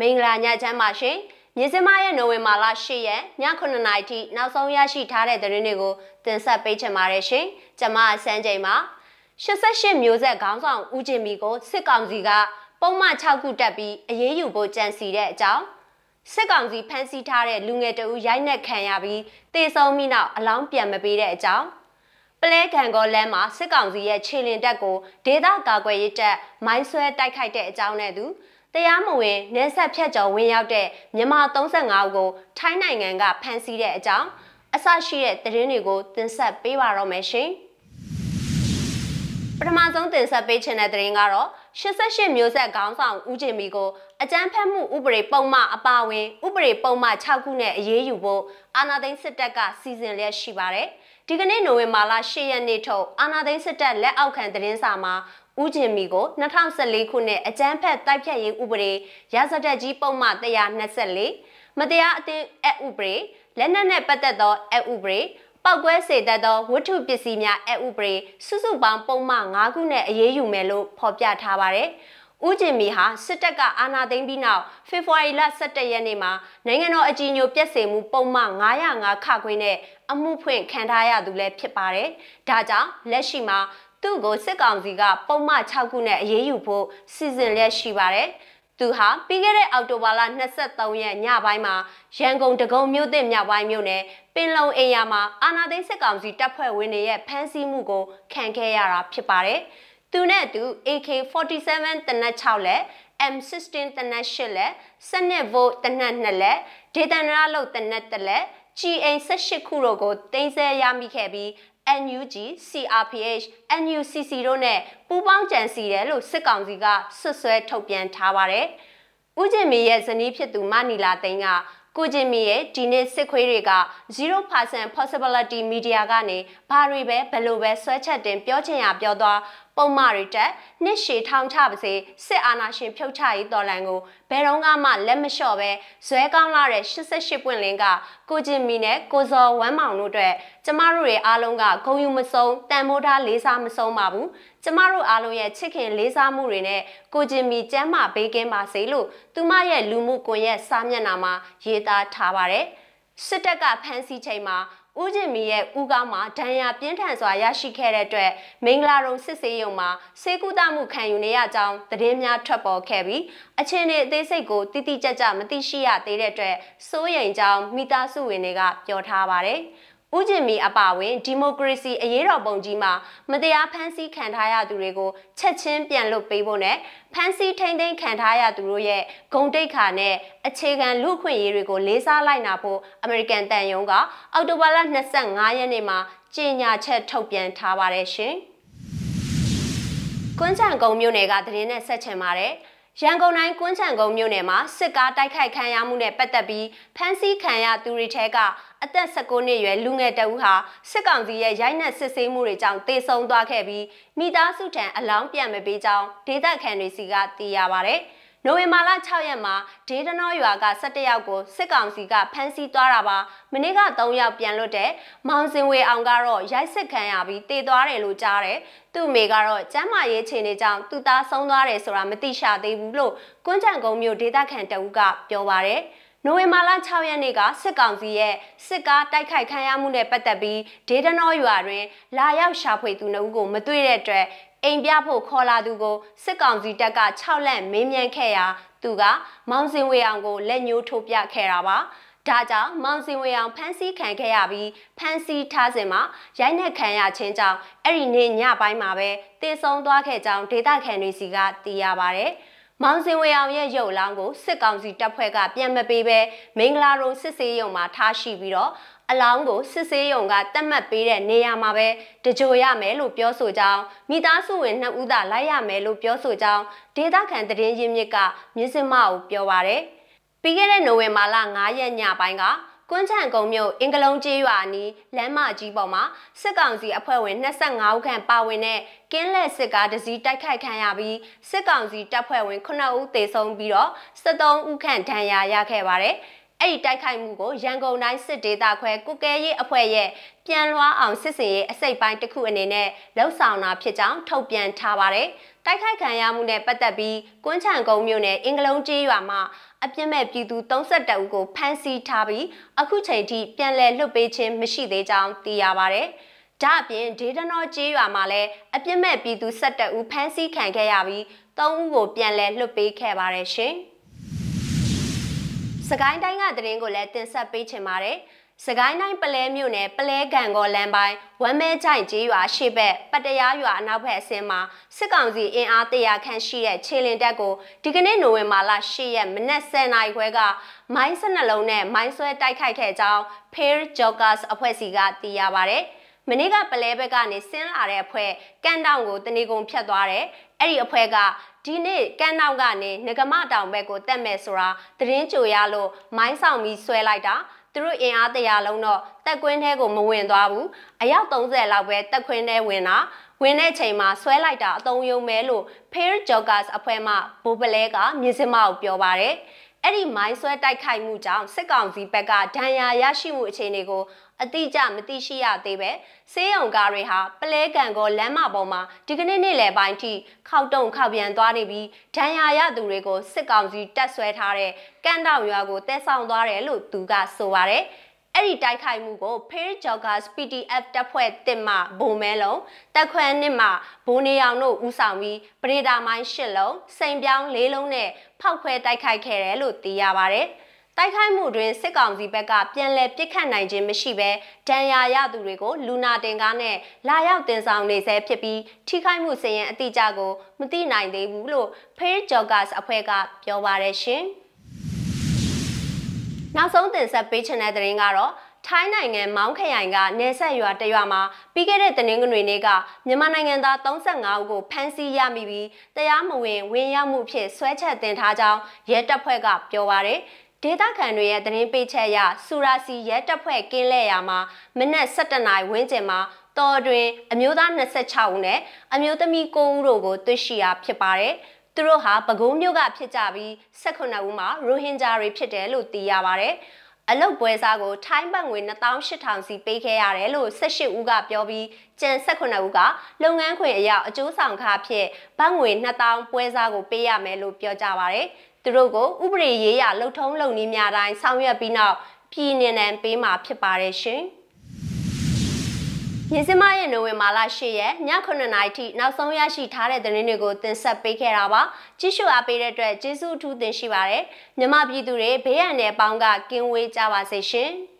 မင်္ဂလာညချမ်းပါရှင်မြစမရဲ့နိုဝင်ဘာလ10ရက်ည9:00နာရီထိနောက်ဆုံးရရှိထားတဲ့သတင်းတွေကိုတင်ဆက်ပေးချင်ပါတယ်ရှင်ကျွန်မစန်းချိန်ပါ88မျိုးဆက်ခေါင်းဆောင်ဦးကျင်မီကိုစစ်ကောင်စီကပုံမှန်6ခုတက်ပြီးအရေးယူဖို့ကြံစီတဲ့အကြောင်းစစ်ကောင်စီဖမ်းဆီးထားတဲ့လူငယ်တဦးရိုက်နှက်ခံရပြီးတေဆုံးမိနောက်အလောင်းပြန်မပေးတဲ့အကြောင်းပလဲခံကောလမ်းမှာစစ်ကောင်စီရဲ့ခြေလင်တပ်ကိုဒေသကာကွယ်ရေးတပ်မိုင်းဆွဲတိုက်ခိုက်တဲ့အကြောင်းနဲ့သူ တရားမဝင်နေဆက်ဖြတ်ကျော်ဝင်ရောက်တဲ့မြန်မာ35ဦးကိုထိုင်းနိုင်ငံကဖမ်းဆီးတဲ့အကြောင်းအဆရှိတဲ့သတင်းတွေကိုတင်ဆက်ပေးပါတော့မယ်ရှင်။ပထမဆုံးတင်ဆက်ပေးချင်တဲ့သတင်းကတော့88မျိုးဆက်ခေါင်းဆောင်ဦးကျင်မီကိုအကြမ်းဖက်မှုဥပဒေပုံမှန်အပါအဝင်ဥပဒေပုံမှန်6ခုနဲ့အရေးယူဖို့အာဏာသိမ်းစစ်တပ်ကစီစဉ်လျက်ရှိပါတယ်။ဒီကနေ့နိုဝင်ဘာလ10ရက်နေ့ထုတ်အာဏာသိမ်းစစ်တပ်လက်အောက်ခံသတင်းစာမှာ ဦးကျင်မီကို2014ခုနှစ်အကြမ်းဖက်တိုက်ဖြတ်ရေးဥပဒေရာဇတက်ကြီးပုံမှန်124မတရားအသင်းအဥပဒေလက်နက်နဲ့ပတ်သက်သောအဥပဒေပောက်ကွဲစေတတ်သောဝတ္ထုပစ္စည်းများအဥပဒေစုစုပေါင်းပုံမှန်၅ခုနဲ့အရေးယူမယ်လို့ဖော်ပြထားပါတယ်။ဦးကျင်မီဟာစစ်တပ်ကအာဏာသိမ်းပြီးနောက်ဖေဖော်ဝါရီလ17ရက်နေ့မှာနိုင်ငံတော်အကြီးအကျယ်ပြည့်စုံမှုပုံမှန်905ခခွင်းနဲ့အမှုဖွင့်ခံထားရသူလည်းဖြစ်ပါတယ်။ဒါကြောင့်လက်ရှိမှာ သူ့ကိုစစ်ကောင်စီကပုံမှန်6ခုနဲ့အရေးယူဖို့စီစဉ်လျက်ရှိပါတယ်။သူဟာပြီးခဲ့တဲ့အောက်တိုဘာလ23ရက်ညပိုင်းမှာရန်ကုန်တကုံမြို့သစ်မြောက်ပိုင်းမြို့နယ်ပင်လုံအိမ်ယာမှာအာနာသိန်းစစ်ကောင်စီတပ်ဖွဲ့ဝင်တွေရဲ့ဖမ်းဆီးမှုကိုခံခဲ့ရတာဖြစ်ပါတယ်။သူနဲ့သူ AK47 တနက်6လက် M16 တနက်8လက်12 volt တနက်2လက်ဒေသနာလုတ်တနက်1လက် GA 18 ခုတို့ကိုတင်ဆက်ရမိခဲ့ပြီး NUG, CRPH, NUCC တို့နဲ့ပူးပေါင်းကြံစီတယ်လို့စစ်ကောင်စီကဆွဆွဲထုတ်ပြန်ထားပါတယ်။ဦးကျင်မီရဲ့ဇနီးဖြစ်သူမနီလာသိန်းကကိုကျင်မီရဲ့ဒီနေ့စစ်ခွေးတွေက0% possibility media ကနေဘာတွေပဲဘယ်လိုပဲဆွဲချက်တင်ပြောချင်ရပြောသွား ပုံမှန်တွေတက်နှစ်ရှည်ထောင်ချပါစေစစ်အာဏာရှင်ဖြုတ်ချရေးတော်လှန်ကိုဘယ်တော့မှလက်မလျှော့ပဲဇွဲကောင်းလာတဲ့88ပွင့်လင်းကကိုကျင်မီနဲ့ကိုဇော်ဝမ်းမောင်တို့အတွက်ကျမတို့ရဲ့အားလုံးကဂုံယူမဆုံးတန်မိုးထားလေးစားမဆုံးပါဘူးကျမတို့အားလုံးရဲ့ချစ်ခင်လေးစားမှုတွေနဲ့ကိုကျင်မီကျမ်းမာဘေးကင်းပါစေလို့သူမရဲ့လူမှုကွန်ရက်စာမျက်နှာမှာရေးသားထားပါတယ်စစ်တပ်ကဖမ်းဆီးချိန်မှာ ဦးကျင်မီရဲ့ဦးကောင်းမှာဒဏ်ရာပြင်းထန်စွာရရှိခဲ့တဲ့အတွက်မင်္ဂလာရုံစစ်ဆေးရုံမှာစေကူတမှုခံယူနေရကြောင်းသတင်းများထွက်ပေါ်ခဲ့ပြီးအချင်းတွေအသေးစိတ်ကိုတိတိကျကျမသိရှိရသေးတဲ့အတွက်စိုးရိမ်ကြောင်းမိသားစုဝင်တွေကပြောထားပါတယ်။ ဦးကျင်မီအပါဝင်ဒီမိုကရေစီအရေးတော်ပုံကြီးမှာမတရားဖမ်းဆီးခံထားရသူတွေကိုချက်ချင်းပြန်လွတ်ပေးဖို့နဲ့ဖမ်းဆီးထိန်းသိမ်းခံထားရသူတို့ရဲ့ဂုံတိတ်ခါနဲ့အခြေခံလူခွင့်ရေးတွေကိုလေးစားလိုက်နာဖို့အမေရိကန်တန်ယုံကအောက်တိုဘာလ25ရက်နေ့မှာကြေညာချက်ထုတ်ပြန်ထားပါတယ်ရှင်။ကွန်းချံကုံမြို့နယ်ကသတင်းနဲ့ဆက်ချင်ပါတယ်။ ရန်ကုန်တိုင်းကွန်းချံကုန်းမြို့နယ်မှာစစ်ကားတိုက်ခိုက်ခံရမှုနဲ့ပတ်သက်ပြီးဖမ်းဆီးခံရသူတွေထဲကအသက်19နှစ်အရွယ်လူငယ်တဦးဟာစစ်ကောင်စီရဲ့ရိုက်နှက်စစ်ဆေးမှုတွေကြောင့်တေဆုံးသွားခဲ့ပြီးမိသားစုထံအလောင်းပြန်မပေးကြောင်းဒေသခံတွေစီကသိရပါဗျ။ နိုဝင်ဘာလ6ရက်မှာဒေသနောရွာက17ယောက်ကိုစစ်ကောင်စီကဖမ်းဆီးသွားတာပါမနေ့က3ယောက်ပြန်လွတ်တဲ့မောင်စင်ဝေအောင်ကတော့ရိုက်စစ်ခံရပြီးတေသွားတယ်လို့ကြားတယ်သူ့မိကတော့ကျမ်းမာရေးခြေနေကြောင်းသူသားဆုံးသွားတယ်ဆိုတာမသိရှာသေးဘူးလို့ကွန်းချံကုန်းမြို့ဒေသခံတအုပ်ကပြောပါတယ်နိုဝင်ဘာလ6ရက်နေ့ကစစ်ကောင်စီရဲ့စစ်ကားတိုက်ခိုက်ခံရမှုနဲ့ပတ်သက်ပြီးဒေဒနောရွာတွင်လာရောက်ရှာဖွေသူနှုတ်ကိုမတွေ့တဲ့အတွက် အိမ်ပြဖို့ခေါ်လာသူကိုစစ်ကောင်စီတပ်က6လက်မင်းမြန်းခဲ့ရာသူကမောင်စင်ဝေအောင်ကိုလက်ညှိုးထိုးပြခဲ့တာပါဒါကြောင့်မောင်စင်ဝေအောင်ဖမ်းဆီးခံခဲ့ရပြီးဖမ်းဆီးထားစဉ်မှာရိုက်နှက်ခံရခြင်းကြောင့်အဲ့ဒီနေ့ညပိုင်းမှာပဲတေဆုံးသွားခဲ့ကြောင်းဒေသခံတွေစီကသိရပါဗျ။မောင်စင်ဝေအောင်ရဲ့ရုပ်လောင်းကိုစစ်ကောင်စီတပ်ဖွဲ့ကပြန်မပေးဘဲမင်္ဂလာရုံစစ်စေးရုံမှာထားရှိပြီးတော့ အလောင်းကိုစစ်ဆေးရုံကတတ်မှတ်ပေးတဲ့နေရာမှာပဲတကြိုရမယ်လို့ပြောဆိုကြောင်းမိသားစုဝင်နှစ်ဦးသာလိုက်ရမယ်လို့ပြောဆိုကြောင်းဒေသခံသတင်းရင်းမြစ်ကမြစ်စမကိုပြောပါရယ်ပြီးခဲ့တဲ့နိုဝင်ဘာလ9ရက်ညပိုင်းကကွန်းချံကုံမြို့အင်္ဂလုံးကျေးရွာနီးလမ်းမကြီးပေါ်မှာစစ်ကောင်စီအဖွဲ့ဝင်25ဦးခန့်ပါဝင်တဲ့ကင်းလက်စစ်ကားတစ်စီးတိုက်ခိုက်ခံရပြီးစစ်ကောင်စီတပ်ဖွဲ့ဝင်9ဦးသေဆုံးပြီးတော့73ဦးခန့်ဒဏ်ရာရခဲ့ပါတယ်။ အဲ့ဒီတိုက်ခိုက်မှုကိုရန်ကုန်တိုင်းစစ်ဒေသခွဲကုကဲရေးအဖွဲ့ရဲ့ပြန်လွှားအောင်စစ်စင်ရေးအစိတ်ပိုင်းတစ်ခုအနေနဲ့လှုပ်ဆောင်တာဖြစ်ကြောင်းထုတ်ပြန်ထားပါတယ်။တိုက်ခိုက်ခံရမှုနဲ့ပတ်သက်ပြီးကွန်းချံကုန်းမြို့နယ်အင်္ဂလုံးကျေးရွာမှာအပြစ်မဲ့ပြည်သူ32ဦးကိုဖမ်းဆီးထားပြီးအခုချိန်ထိပြန်လည်လွတ်ပေးခြင်းမရှိသေးကြောင်းသိရပါဗျ။ဒါအပြင်ဒေသနောကျေးရွာမှာလည်းအပြစ်မဲ့ပြည်သူ12ဦးဖမ်းဆီးခံခဲ့ရပြီး3ဦးကိုပြန်လည်လွတ်ပေးခဲ့ပါတယ်ရှင်။ စကိုင်းတိုင်းကသတင်းကိုလည်းတင်ဆက်ပေးချင်ပါတယ်။စကိုင်းတိုင်းပလဲမြို့နယ်ပလဲကန်ကောလမ်းပိုင်းဝမ်းမဲချိုင်ကျေးရွာရှေ့ဘက်ပတရာရွာအနောက်ဘက်အစင်းမှာစစ်ကောင်စီအင်အားတရာခန့်ရှိတဲ့ခြေလင်တပ်ကိုဒီကနေ့နိုဝင်ဘာလ10ရက်မနက်10:00နာရီခွဲကမိုင်း12လုံးနဲ့မိုင်းဆွဲတိုက်ခိုက်ခဲ့ကြောင်း Pair Joggers အဖွဲ့စီကသိရပါဗျ။ မနေ့ကပလဲဘက်ကနေဆင်းလာတဲ့အဖွဲ့ကန်တောင်ကိုတနေကုန်ဖြတ်သွားတယ်။အဲ့ဒီအဖွဲ့ကဒီနေ့ကန်တောင်ကနေငကမတောင်ဘက်ကိုတက်မယ်ဆိုတာသတင်းကြိုရလို့မိုင်းဆောင်ပြီးဆွဲလိုက်တာ။သူတို့အင်အားတရာလုံးတော့တက်ကွင်းထဲကိုမဝင်သွားဘူးအယောက်30လောက်ပဲတက်ခွင်းထဲဝင်တာဝင်တဲ့ချိန်မှာဆွဲလိုက်တာအတုံးယုံမဲလို့ Pair Joggers အဖွဲ့မှဘိုးပလဲကမြစ်စမကိုပြောပါတယ်အဲ့ဒီမိုင်းဆွဲတိုက်ခိုက်မှုကြောင့်စစ်ကောင်စီဘက်ကဒဏ်ရာရရှိမှုအခြေအနေကို အတိအကျမသိရှိရသေးပဲစေးရုံကားတွေဟာပလဲကန်ကောလမ်းမပေါ်မှာဒီကနေ့နေ့လယ်ပိုင်းထိခောက်တုံခောက်ပြန်သွားနေပြီးဒဏ်ရာရသူတွေကိုစစ်ကောင်စီတက်ဆွဲထားတဲ့ကန်တောင်ရွာကိုတဲဆောင်သွားတယ်လို့သူကဆိုပါတယ်အဲ့ဒီတိုက်ခိုက်မှုကို Pair Joggers PDF တပ်ဖွဲ့တစ်မှဘုံမဲလုံးတက်ခွန်းနှစ်မှဘိုးနေအောင်တို့ဦးဆောင်ပြီးပရိဒါမိုင်း၈လုံးစိန်ပြောင်း၄လုံးနဲ့ဖောက်ခွဲတိုက်ခိုက်ခဲ့တယ်လို့သိရပါတယ်။ တိုက်ခိုက်မှုတွင်စစ်ကောင်စီဘက်ကပြန်လည်ပစ်ခတ်နိုင်ခြင်းမရှိဘဲဒဏ်ရာရသူတွေကိုလူနာတင်ကားနဲ့လာရောက်တင်ဆောင်နေဆဲဖြစ်ပြီးထိခိုက်မှုစရင်အတိအကျကိုမသိနိုင်သေးဘူးလို့ Fair Joggers အဖွဲ့ကပြောပါရရှင်။နောက်ဆုံးတင်ဆက်ပေးချင်တဲ့သတင်းကတော့ထိုင်းနိုင်ငံမောင်းခရိုင်ကနေဆက်ရွာတရွာမှာပြီးခဲ့တဲ့တနင်္ဂနွေနေ့ကမြန်မာနိုင်ငံသား35ဦးကိုဖမ်းဆီးရမိပြီးတရားမဝင်ဝင်ရောက်မှုဖြစ်ဆွဲချက်တင်ထားကြောင်းရဲတပ်ဖွဲ့ကပြောပါရယ် ဒေသခံတွေရဲ့သတင်းပေးချက်အရစူရာစီရဲတပ်ဖွဲ့ကင်းလဲရာမှာမနက်7:00နာရီဝန်းကျင်မှာတော်တွင်အမျိုးသား26ဦးနဲ့အမျိုးသမီး9ဦးတို့ကိုတွေ့ရှိရာဖြစ်ပါတယ်။သူတို့ဟာပဲခူးမြို့ကဖြစ်ကြပြီး18ဦးမှာရိုဟင်ဂျာတွေဖြစ်တယ်လို့သိရပါတယ်။အလုတ်ပွဲစားကိုထိုင်းဘတ်ငွေ2800စီပေးခဲ့ရတယ်လို့18ဦးကပြောပြီးကျန်18ဦးကလုပ်ငန်းခွင်အရောက်အကျိုးဆောင်ခါဖြစ်ဘတ်ငွေ2000ပွဲစားကိုပေးရမယ်လို့ပြောကြပါဗျ။ သူတို့ကိုဥပဒေရေးရလှုပ်ထုံးလုပ်နည်းများတိုင်းဆောင်ရွက်ပြီးနောက်ပြည်နယ်နံပေးမှာဖြစ်ပါတယ်ရှင်။မြင်းစမရဲ့နိုဝင်ဘာလ10ရက်ည9:00နာရီထိနောက်ဆုံးရရှိထားတဲ့သတင်းတွေကိုတင်ဆက်ပေးခဲ့တာပါ။ကြည့်ရှုအားပေးတဲ့အတွက်ကျေးဇူးအထူးတင်ရှိပါတယ်။မြမပြည်သူတွေဘေးရန်တဲ့ပေါင်းကကင်းဝေးကြပါစေရှင်။